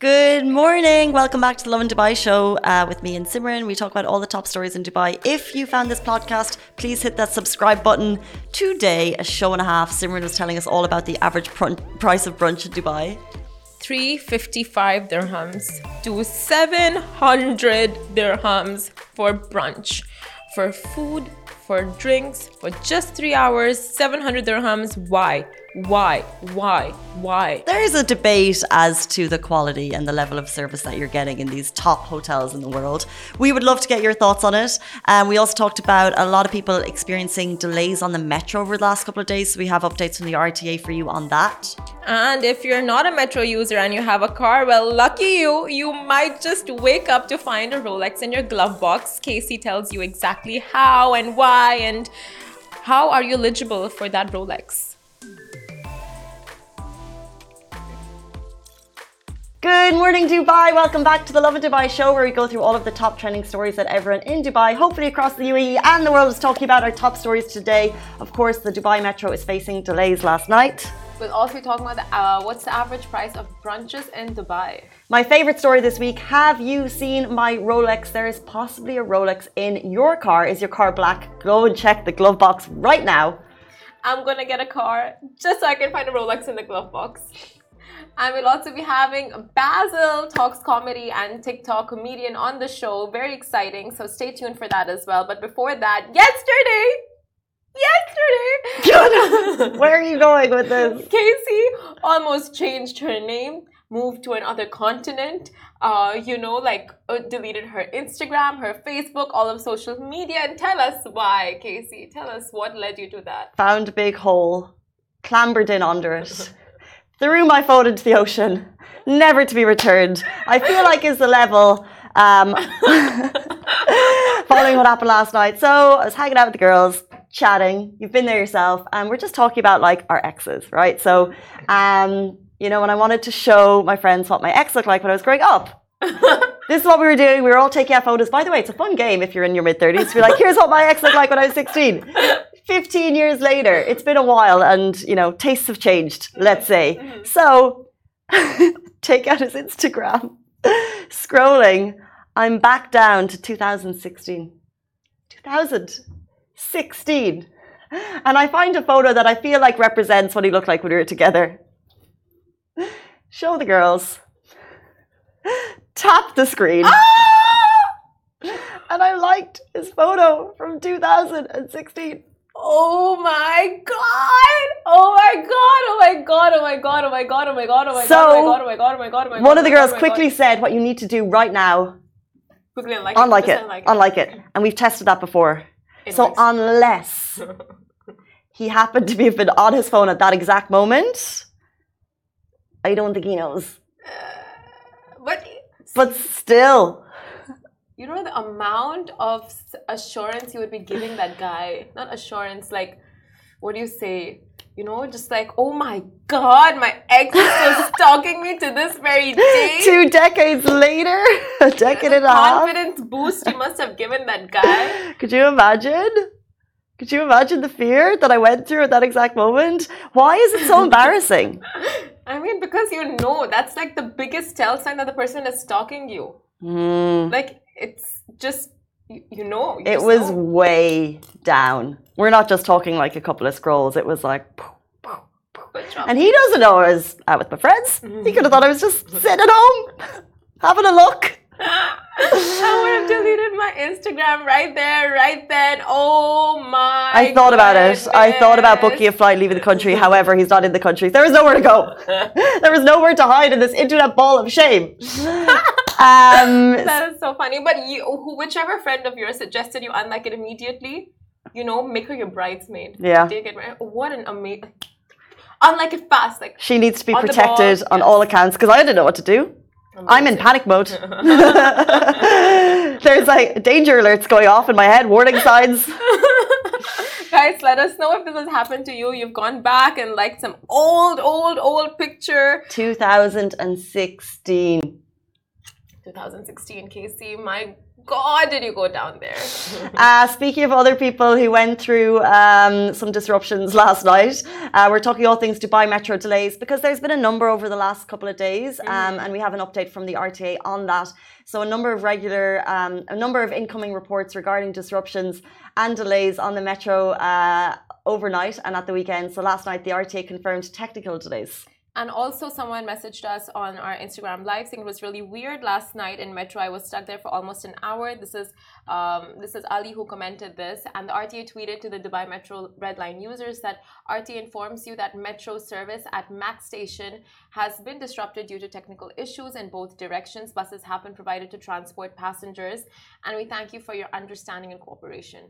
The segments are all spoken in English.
Good morning. Welcome back to the Lovin Dubai show uh, with me and Simran. We talk about all the top stories in Dubai. If you found this podcast, please hit that subscribe button. Today, a show and a half, Simran was telling us all about the average pr- price of brunch in Dubai. 355 dirhams to 700 dirhams for brunch. For food, for drinks, for just three hours, 700 dirhams. Why? Why? Why? Why? There is a debate as to the quality and the level of service that you're getting in these top hotels in the world. We would love to get your thoughts on it. Um, we also talked about a lot of people experiencing delays on the metro over the last couple of days. So we have updates from the RTA for you on that. And if you're not a metro user and you have a car, well, lucky you, you might just wake up to find a Rolex in your glove box. Casey tells you exactly how and why and how are you eligible for that Rolex. Good morning, Dubai. Welcome back to the Lovin Dubai show, where we go through all of the top trending stories that everyone in Dubai, hopefully across the UAE and the world, is talking about. Our top stories today. Of course, the Dubai Metro is facing delays last night. We'll also be talking about uh, what's the average price of brunches in Dubai. My favorite story this week Have you seen my Rolex? There is possibly a Rolex in your car. Is your car black? Go and check the glove box right now. I'm gonna get a car just so I can find a Rolex in the glove box. And we'll also be having Basil talks comedy and TikTok comedian on the show. Very exciting. So stay tuned for that as well. But before that, yesterday, yesterday, Where are you going with this? Casey almost changed her name, moved to another continent. Uh, you know, like uh, deleted her Instagram, her Facebook, all of social media. And tell us why, Casey. Tell us what led you to that. Found a big hole, clambered in under it, threw my phone into the ocean, never to be returned. I feel like is the level. Um, following what happened last night. So I was hanging out with the girls, chatting. You've been there yourself, and we're just talking about like our exes, right? So, um, you know, when I wanted to show my friends what my ex looked like when I was growing up. this is what we were doing. We were all taking out photos. By the way, it's a fun game if you're in your mid 30s. We're like, here's what my ex looked like when I was 16. 15 years later, it's been a while and, you know, tastes have changed, let's say. Mm-hmm. So, take out his Instagram, scrolling. I'm back down to 2016. 2016. And I find a photo that I feel like represents what he looked like when we were together. Show the girls. Tap the screen. Ah! And I liked his photo from 2016. Oh my god! Oh my god! Oh my god! Oh my god! Oh my god! Oh my god! Oh my god! Oh my god! Oh my god! Oh my god! Oh my god! One of the oh girls oh quickly said what you need to do right now. quickly unlike, Unlike it. unlike it. And we've tested that before. So unless he happened to be on his phone at that exact moment, I don't think he knows. But But still, you know the amount of assurance you would be giving that guy. Not assurance, like what do you say? You know, just like, oh my god, my ex is still stalking me to this very day. two decades later, a decade and a half. Confidence boost you must have given that guy. Could you imagine? Could you imagine the fear that I went through at that exact moment? Why is it so embarrassing? I mean, because you know that's like the biggest tell sign that the person is stalking you. Hmm. Like it's just you, know. you It was know. way down. We're not just talking like a couple of scrolls. It was like, Good job. and he doesn't know I was out with my friends. He could have thought I was just sitting at home, having a look. I would have deleted my Instagram right there, right then. Oh my! I thought about it. I thought about booking a flight, leaving the country. However, he's not in the country. There was nowhere to go. there was nowhere to hide in this internet ball of shame. Um, That is so funny. But you, who- whichever friend of yours suggested you unlike it immediately, you know, make her your bridesmaid. Yeah. Get mar- What an amazing. Unlike it fast, like she needs to be On protected on yes. all accounts because I didn't know what to do. I'm in panic mode. There's like danger alerts going off in my head, warning signs. Guys, let us know if this has happened to you. You've gone back and liked some old, old, old picture. 2016. 2016, Casey. My God, did you go down there? uh, speaking of other people who went through um, some disruptions last night, uh, we're talking all things Dubai Metro delays because there's been a number over the last couple of days, um, mm-hmm. and we have an update from the RTA on that. So a number of regular, um, a number of incoming reports regarding disruptions and delays on the metro uh, overnight and at the weekend. So last night the RTA confirmed technical delays. And also, someone messaged us on our Instagram live saying it was really weird last night in Metro. I was stuck there for almost an hour. This is um, this is Ali who commented this, and the RTA tweeted to the Dubai Metro Red Line users that RTA informs you that Metro service at Max Station has been disrupted due to technical issues in both directions. Buses have been provided to transport passengers, and we thank you for your understanding and cooperation.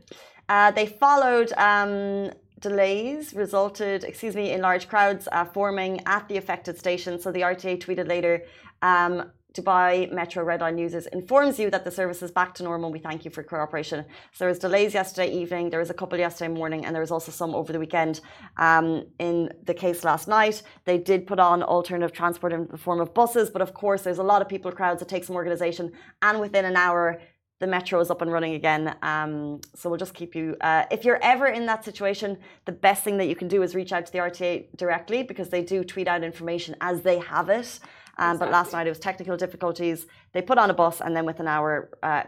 Uh, they followed. Um delays resulted, excuse me, in large crowds uh, forming at the affected station. So the RTA tweeted later, um, Dubai Metro Red Line users informs you that the service is back to normal. We thank you for cooperation. So there was delays yesterday evening. There was a couple yesterday morning, and there was also some over the weekend. Um, in the case last night, they did put on alternative transport in the form of buses, but of course, there's a lot of people crowds. It takes some organisation, and within an hour, the metro is up and running again. Um, so we'll just keep you. Uh, if you're ever in that situation, the best thing that you can do is reach out to the RTA directly because they do tweet out information as they have it. Um, exactly. But last night it was technical difficulties. They put on a bus and then with an hour, uh,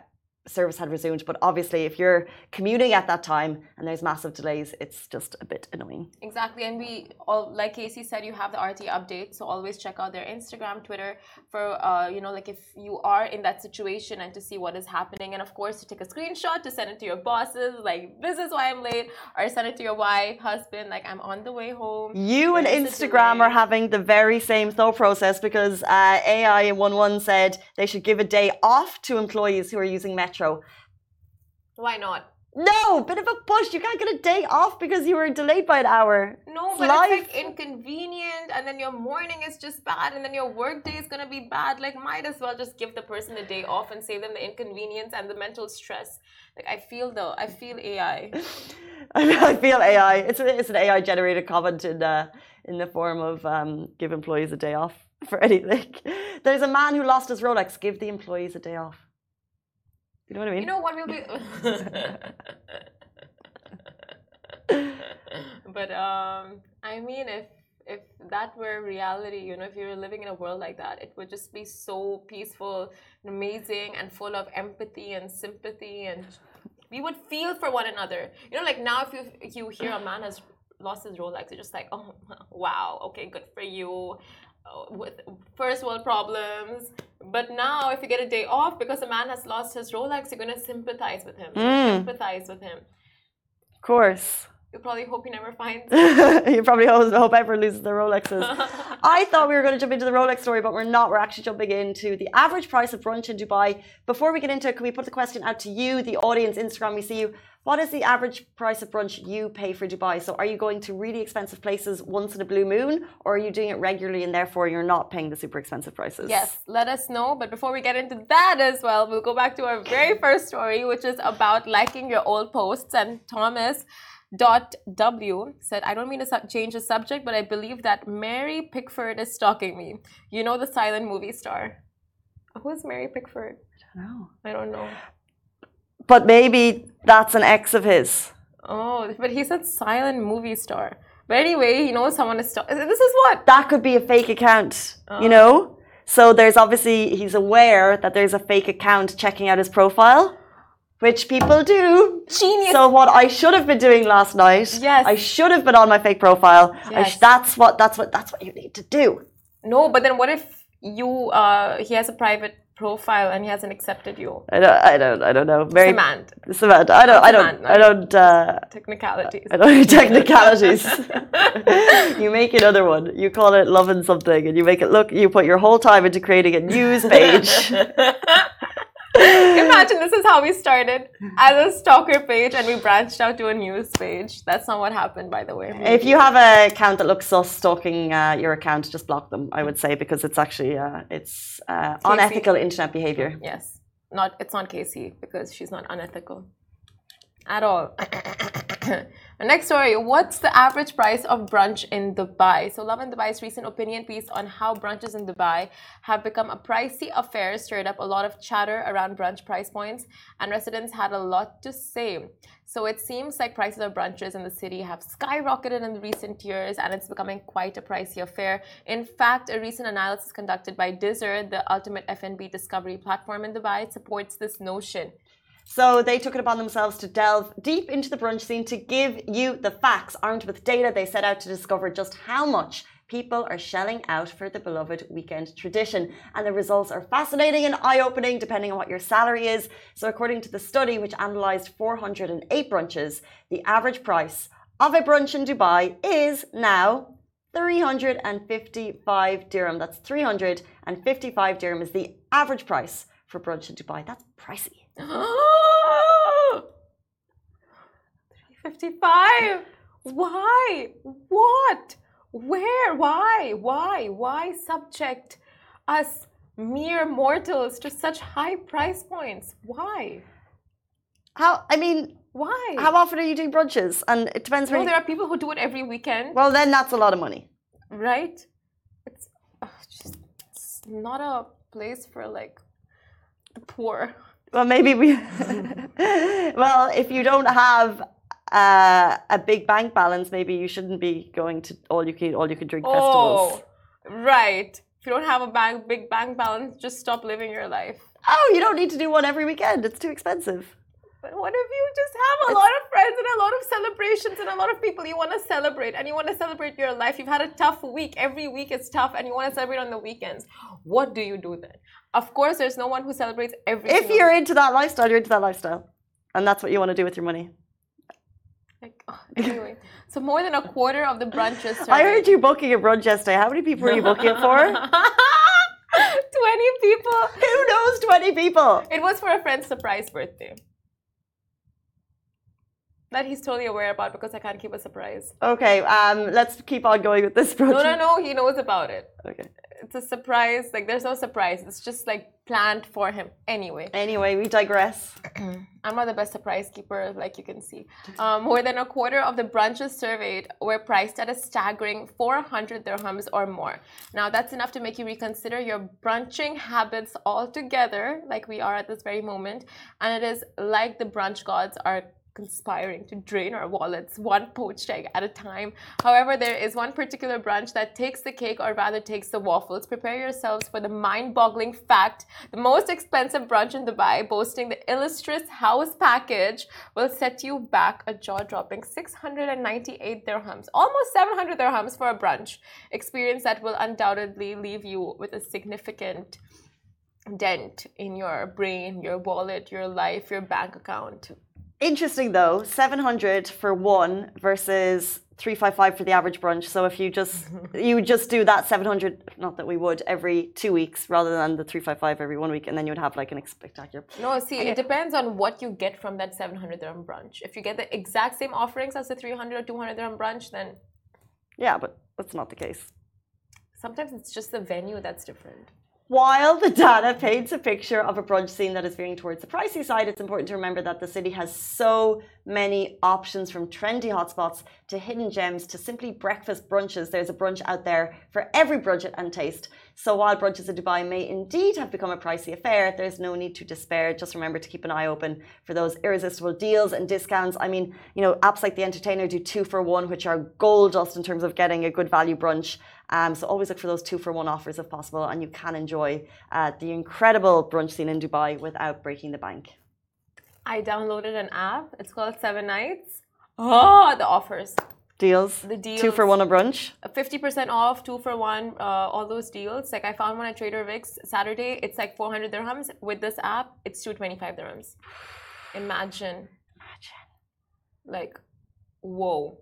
service had resumed. But obviously, if you're commuting at that time and there's massive delays, it's just a bit annoying. Exactly. And we all, like Casey said, you have the RT update. So always check out their Instagram, Twitter for, uh, you know, like if you are in that situation and to see what is happening. And of course, to take a screenshot to send it to your bosses, like, this is why I'm late, or send it to your wife, husband, like, I'm on the way home. You and Instagram are having the very same thought process because uh, AI in 1 1 said they should give a day off to employees who are using Metro metro. Why not? No, bit of a push. You can't get a day off because you were delayed by an hour. No, but it's like inconvenient, and then your morning is just bad, and then your work day is gonna be bad. Like, might as well just give the person the day off and save them the inconvenience and the mental stress. Like, I feel though, I feel AI. I feel AI. It's it's an AI generated comment in uh, in the form of um, give employees a day off for anything. There's a man who lost his Rolex. Give the employees a day off. You know what I mean? You know what will be. but um, I mean, if if that were reality, you know, if you were living in a world like that, it would just be so peaceful and amazing and full of empathy and sympathy, and we would feel for one another. You know, like now, if you if you hear a man has lost his Rolex, you're just like, oh wow, okay, good for you. Uh, with first world problems. But now, if you get a day off because a man has lost his Rolex, you're going to sympathize with him. Mm. Empathize with him. Of course. You probably hope he never finds. you probably hope, hope everyone loses their Rolexes. I thought we were going to jump into the Rolex story, but we're not. We're actually jumping into the average price of brunch in Dubai. Before we get into it, can we put the question out to you, the audience, Instagram? We see you. What is the average price of brunch you pay for Dubai? So, are you going to really expensive places once in a blue moon, or are you doing it regularly and therefore you're not paying the super expensive prices? Yes, let us know. But before we get into that as well, we'll go back to our very first story, which is about liking your old posts. And Thomas dot w said i don't mean to change the subject but i believe that mary pickford is stalking me you know the silent movie star who's mary pickford i don't know i don't know but maybe that's an ex of his. Oh, but he said silent movie star. But anyway, he knows someone is. stalking. this is what? That could be a fake account, oh. you know? So there's obviously, he's aware that there's a fake account checking out his profile, which people do. Genius. So what I should have been doing last night, yes. I should have been on my fake profile. Yes. that's what, that's what, that's what you need to do. No, but then what if you, uh, he has a private profile and he hasn't accepted you? I don't. I don't. I don't know. Very Cement. Cement. I don't. I don't. I don't. Uh, technicalities. I don't technicalities. you make another one. You call it loving something, and you make it look. You put your whole time into creating a news page. Imagine this is how we started as a stalker page and we branched out to a news page. That's not what happened, by the way. If you have an account that looks sus stalking uh, your account, just block them. I would say because it's actually uh, it's uh, unethical internet behavior. Yes, not it's not Casey because she's not unethical at all. Next story What's the average price of brunch in Dubai? So, Lovin Dubai's recent opinion piece on how brunches in Dubai have become a pricey affair stirred up a lot of chatter around brunch price points, and residents had a lot to say. So, it seems like prices of brunches in the city have skyrocketed in recent years, and it's becoming quite a pricey affair. In fact, a recent analysis conducted by Dizzer, the ultimate F&B discovery platform in Dubai, supports this notion. So they took it upon themselves to delve deep into the brunch scene to give you the facts. Armed with data, they set out to discover just how much people are shelling out for the beloved weekend tradition. And the results are fascinating and eye opening depending on what your salary is. So, according to the study, which analysed 408 brunches, the average price of a brunch in Dubai is now 355 dirham. That's 355 dirham is the average price for brunch in Dubai. That's pricey. 355 why? What? Where? Why? Why? Why subject us mere mortals to such high price points? Why? How i mean why? how often are you doing brunches? And it depends well, there are people who do it every weekend. Well then that's a lot of money. Right? It's uh, just it's not a place for like the poor well, maybe we. well, if you don't have uh, a big bank balance, maybe you shouldn't be going to all you can all you can drink oh, festivals. right. If you don't have a bank, big bank balance, just stop living your life. Oh, you don't need to do one every weekend. It's too expensive. But what if you just have a it's, lot of friends and a lot of celebrations and a lot of people you want to celebrate and you want to celebrate your life? You've had a tough week. Every week is tough and you want to celebrate on the weekends. What do you do then? Of course, there's no one who celebrates every. If you're into that lifestyle, you're into that lifestyle, and that's what you want to do with your money. Like, oh, anyway, so more than a quarter of the brunches. I heard you booking a brunch yesterday. How many people were you booking it for? 20 people. Who knows 20 people? It was for a friend's surprise birthday. That he's totally aware about because I can't keep a surprise. Okay, um, let's keep on going with this project. No, no, no, he knows about it. Okay. It's a surprise. Like, there's no surprise. It's just like planned for him. Anyway. Anyway, we digress. I'm not the best surprise keeper, like you can see. Um, more than a quarter of the brunches surveyed were priced at a staggering 400 dirhams or more. Now, that's enough to make you reconsider your brunching habits altogether, like we are at this very moment. And it is like the brunch gods are conspiring to drain our wallets one poached egg at a time. However, there is one particular brunch that takes the cake or rather takes the waffles. Prepare yourselves for the mind boggling fact the most expensive brunch in Dubai, boasting the illustrious house package, will set you back a jaw dropping 698 dirhams, almost 700 dirhams for a brunch. Experience that will undoubtedly leave you with a significant dent in your brain, your wallet, your life, your bank account. Interesting though, 700 for one versus 355 for the average brunch. So if you just you just do that 700, not that we would every two weeks rather than the 355 every one week, and then you would have like an spectacular. No, see, it depends on what you get from that 700 dirham brunch. If you get the exact same offerings as the 300 or 200 dirham brunch, then yeah, but that's not the case. Sometimes it's just the venue that's different. While the data paints a picture of a brunch scene that is veering towards the pricey side, it's important to remember that the city has so many options from trendy hotspots to hidden gems to simply breakfast brunches. There's a brunch out there for every budget and taste. So while brunches in Dubai may indeed have become a pricey affair, there's no need to despair. Just remember to keep an eye open for those irresistible deals and discounts. I mean, you know, apps like The Entertainer do two for one, which are gold dust in terms of getting a good value brunch. Um, so always look for those two for one offers if possible, and you can enjoy uh, the incredible brunch scene in Dubai without breaking the bank. I downloaded an app. It's called Seven Nights. Oh, the offers. Deals. The deals. Two for one a brunch. Fifty percent off, two for one. Uh, all those deals. Like I found one at Trader Vic's Saturday. It's like four hundred dirhams. With this app, it's two twenty five dirhams. Imagine. Imagine. Like, whoa.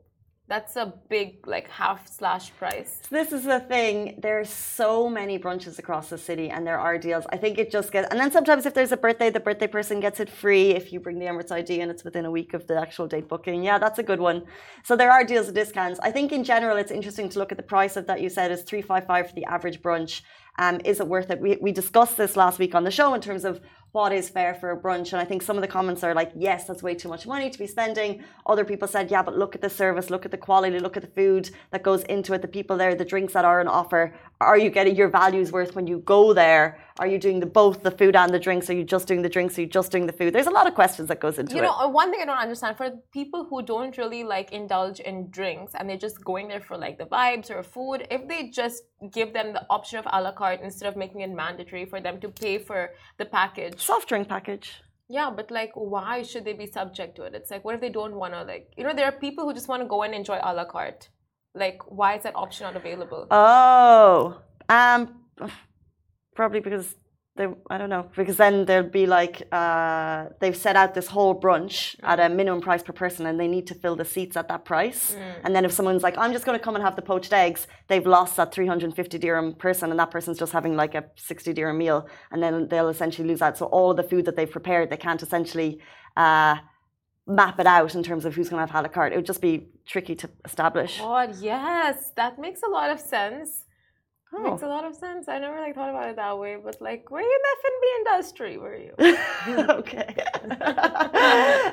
That's a big like half slash price. So this is the thing. There's so many brunches across the city, and there are deals. I think it just gets. And then sometimes if there's a birthday, the birthday person gets it free if you bring the Emirates ID and it's within a week of the actual date booking. Yeah, that's a good one. So there are deals and discounts. I think in general, it's interesting to look at the price of that you said is three five five for the average brunch. Um, is it worth it? We, we discussed this last week on the show in terms of what is fair for a brunch. And I think some of the comments are like, yes, that's way too much money to be spending. Other people said, yeah, but look at the service, look at the quality, look at the food that goes into it, the people there, the drinks that are on offer. Are you getting your values worth when you go there? Are you doing the both the food and the drinks? Are you just doing the drinks? Are you just doing the food? There's a lot of questions that goes into You it. You know, uh, one thing I don't understand for people who don't really like indulge in drinks and they're just going there for like the vibes or food, if they just give them the option of a la carte instead of making it mandatory for them to pay for the package. Soft drink package. Yeah, but like, why should they be subject to it? It's like, what if they don't want to, like, you know, there are people who just want to go and enjoy a la carte. Like, why is that option not available? Oh, um, probably because they, I don't know, because then there'll be like, uh, they've set out this whole brunch at a minimum price per person and they need to fill the seats at that price. And then if someone's like, I'm just going to come and have the poached eggs, they've lost that 350 dirham person and that person's just having like a 60 dirham meal. And then they'll essentially lose out. So all of the food that they've prepared, they can't essentially, uh, map it out in terms of who's going to have a la carte. It would just be tricky to establish. God, yes, that makes a lot of sense. Oh. Makes a lot of sense. I never like thought about it that way, but like, were you in the F&B industry? Were you? okay.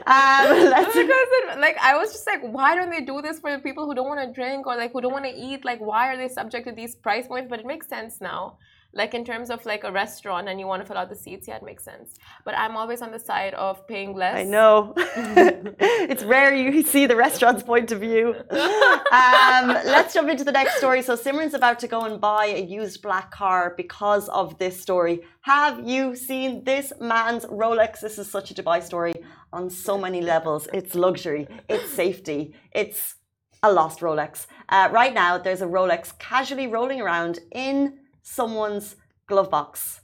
um, let's because it, like I was just like, why don't they do this for the people who don't want to drink or like who don't want to eat? Like, why are they subject to these price points? But it makes sense now. Like in terms of like a restaurant and you want to fill out the seats, yeah, it makes sense. But I'm always on the side of paying less. I know. it's rare you see the restaurant's point of view. Um, let's jump into the next story. So Simran's about to go and buy a used black car because of this story. Have you seen this man's Rolex? This is such a Dubai story on so many levels. It's luxury, it's safety, it's a lost Rolex. Uh, right now, there's a Rolex casually rolling around in someone's glove box.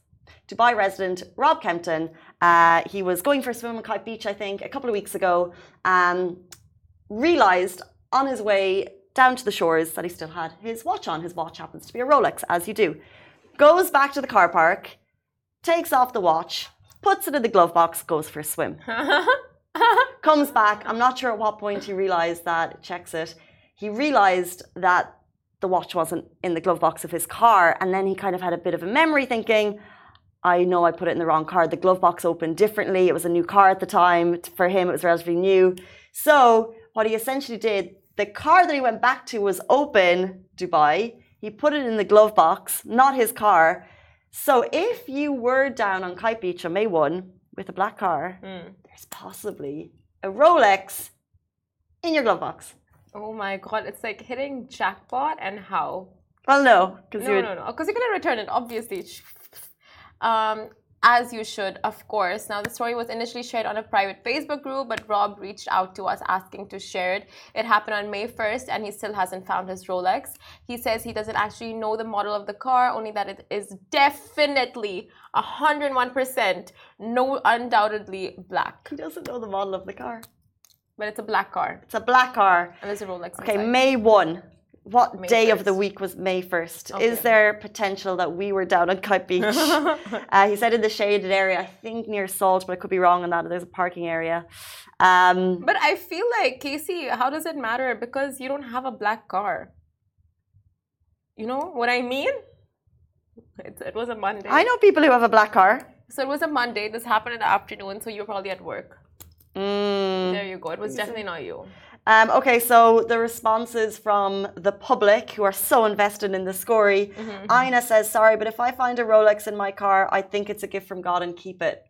Dubai resident Rob Kempton, uh, he was going for a swim on Kite Beach, I think, a couple of weeks ago, um, realized on his way down to the shores that he still had his watch on. His watch happens to be a Rolex, as you do. Goes back to the car park, takes off the watch, puts it in the glove box, goes for a swim. Comes back. I'm not sure at what point he realized that, checks it. He realized that the watch wasn't in the glove box of his car. And then he kind of had a bit of a memory thinking, I know I put it in the wrong car. The glove box opened differently. It was a new car at the time. For him, it was relatively new. So, what he essentially did, the car that he went back to was open, Dubai. He put it in the glove box, not his car. So, if you were down on Kite Beach on May 1 with a black car, hmm. there's possibly a Rolex in your glove box. Oh my god, it's like hitting jackpot and how? Well, no, because No, no, no. Because you're gonna return it, obviously. Um, as you should, of course. Now, the story was initially shared on a private Facebook group, but Rob reached out to us asking to share it. It happened on May 1st, and he still hasn't found his Rolex. He says he doesn't actually know the model of the car, only that it is definitely 101%, no, undoubtedly black. he doesn't know the model of the car. But it's a black car, It's a black car. and there's a Rolex. Okay, inside. May 1. What May day of the week was May 1st? Okay. Is there potential that we were down on Kite Beach? uh, he said in the shaded area, I think near Salt, but I could be wrong on that. There's a parking area. Um, But I feel like, Casey, how does it matter? Because you don't have a black car. You know what I mean? It, it was a Monday. I know people who have a black car. So it was a Monday. This happened in the afternoon, so you're probably at work. Mm. There you go. It was definitely not you. Um, okay, so the responses from the public who are so invested in the story. Aina says, Sorry, but if I find a Rolex in my car, I think it's a gift from God and keep it.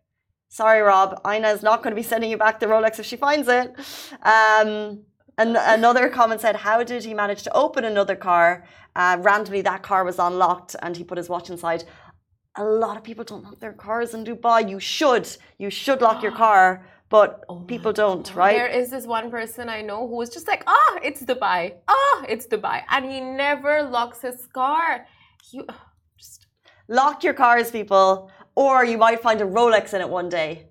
Sorry, Rob. Aina is not going to be sending you back the Rolex if she finds it. Um, and another comment said, How did he manage to open another car? Uh, randomly, that car was unlocked and he put his watch inside. A lot of people don't lock their cars in Dubai. You should. You should lock your car, but people don't, right? There is this one person I know who is just like, ah, it's Dubai. Ah, it's Dubai. And he never locks his car. You just, Lock your cars, people, or you might find a Rolex in it one day.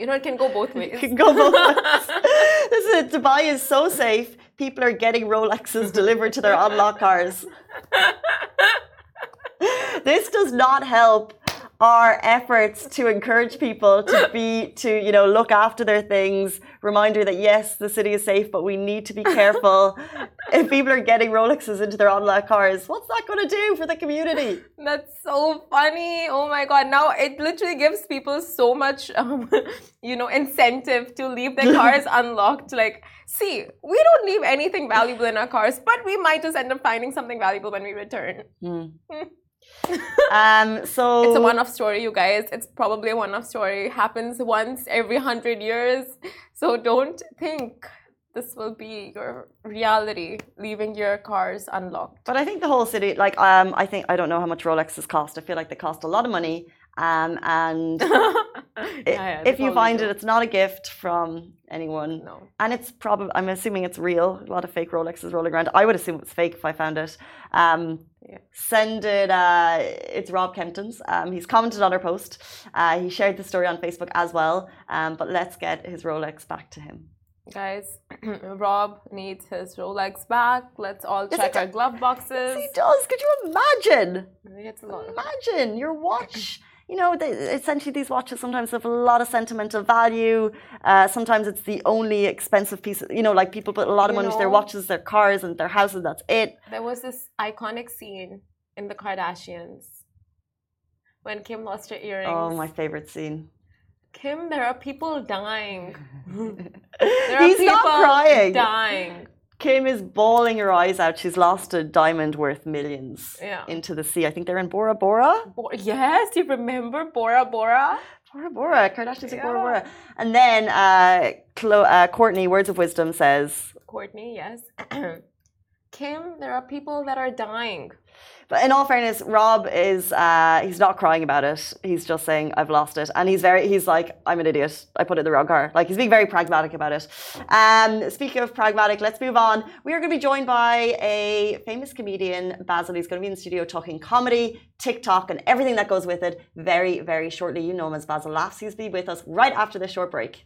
you know, it can go both ways. It can go both ways. Listen, Dubai is so safe. People are getting Rolexes delivered to their unlocked cars. this does not help our efforts to encourage people to be to you know look after their things. Reminder that yes the city is safe but we need to be careful. If people are getting rolexes into their unlocked cars what's that going to do for the community? That's so funny. Oh my god. Now it literally gives people so much um, you know incentive to leave their cars unlocked. Like see we don't leave anything valuable in our cars but we might just end up finding something valuable when we return. Mm. Um, so it's a one-off story, you guys. It's probably a one-off story. Happens once every hundred years. So don't think this will be your reality, leaving your cars unlocked. But I think the whole city, like, um, I think I don't know how much Rolexes cost. I feel like they cost a lot of money. Um, and yeah, if you find it, it's not a gift from anyone. No. And it's probably, I'm assuming it's real. A lot of fake Rolexes rolling around. I would assume it's fake if I found it. Um, yeah. Send it, uh, it's Rob Kempton's. Um, he's commented on our post. Uh, he shared the story on Facebook as well. Um, but let's get his Rolex back to him. Guys, Rob needs his Rolex back. Let's all check our glove boxes. He does. Could you imagine? Imagine your watch you know, they, essentially these watches sometimes have a lot of sentimental value. Uh, sometimes it's the only expensive piece. You know, like people put a lot of you money into their watches, their cars, and their houses. That's it. There was this iconic scene in the Kardashians when Kim lost her earrings. Oh, my favorite scene. Kim, there are people dying. there are He's people not crying. Dying. Kim is bawling her eyes out. She's lost a diamond worth millions yeah. into the sea. I think they're in Bora Bora. Bo yes, you remember Bora Bora? Bora Bora. Kardashians yeah. Bora Bora. And then uh, uh, Kourtney, Words of Wisdom says. Kourtney, yes. Kim, there are people that are dying. But in all fairness, Rob is uh, he's not crying about it. He's just saying I've lost it, and he's very he's like I'm an idiot. I put it in the wrong car. Like he's being very pragmatic about it. Um, speaking of pragmatic, let's move on. We are going to be joined by a famous comedian, Basil. He's going to be in the studio talking comedy, TikTok, and everything that goes with it. Very very shortly. You know him as Basil Laughs. He's be with us right after this short break.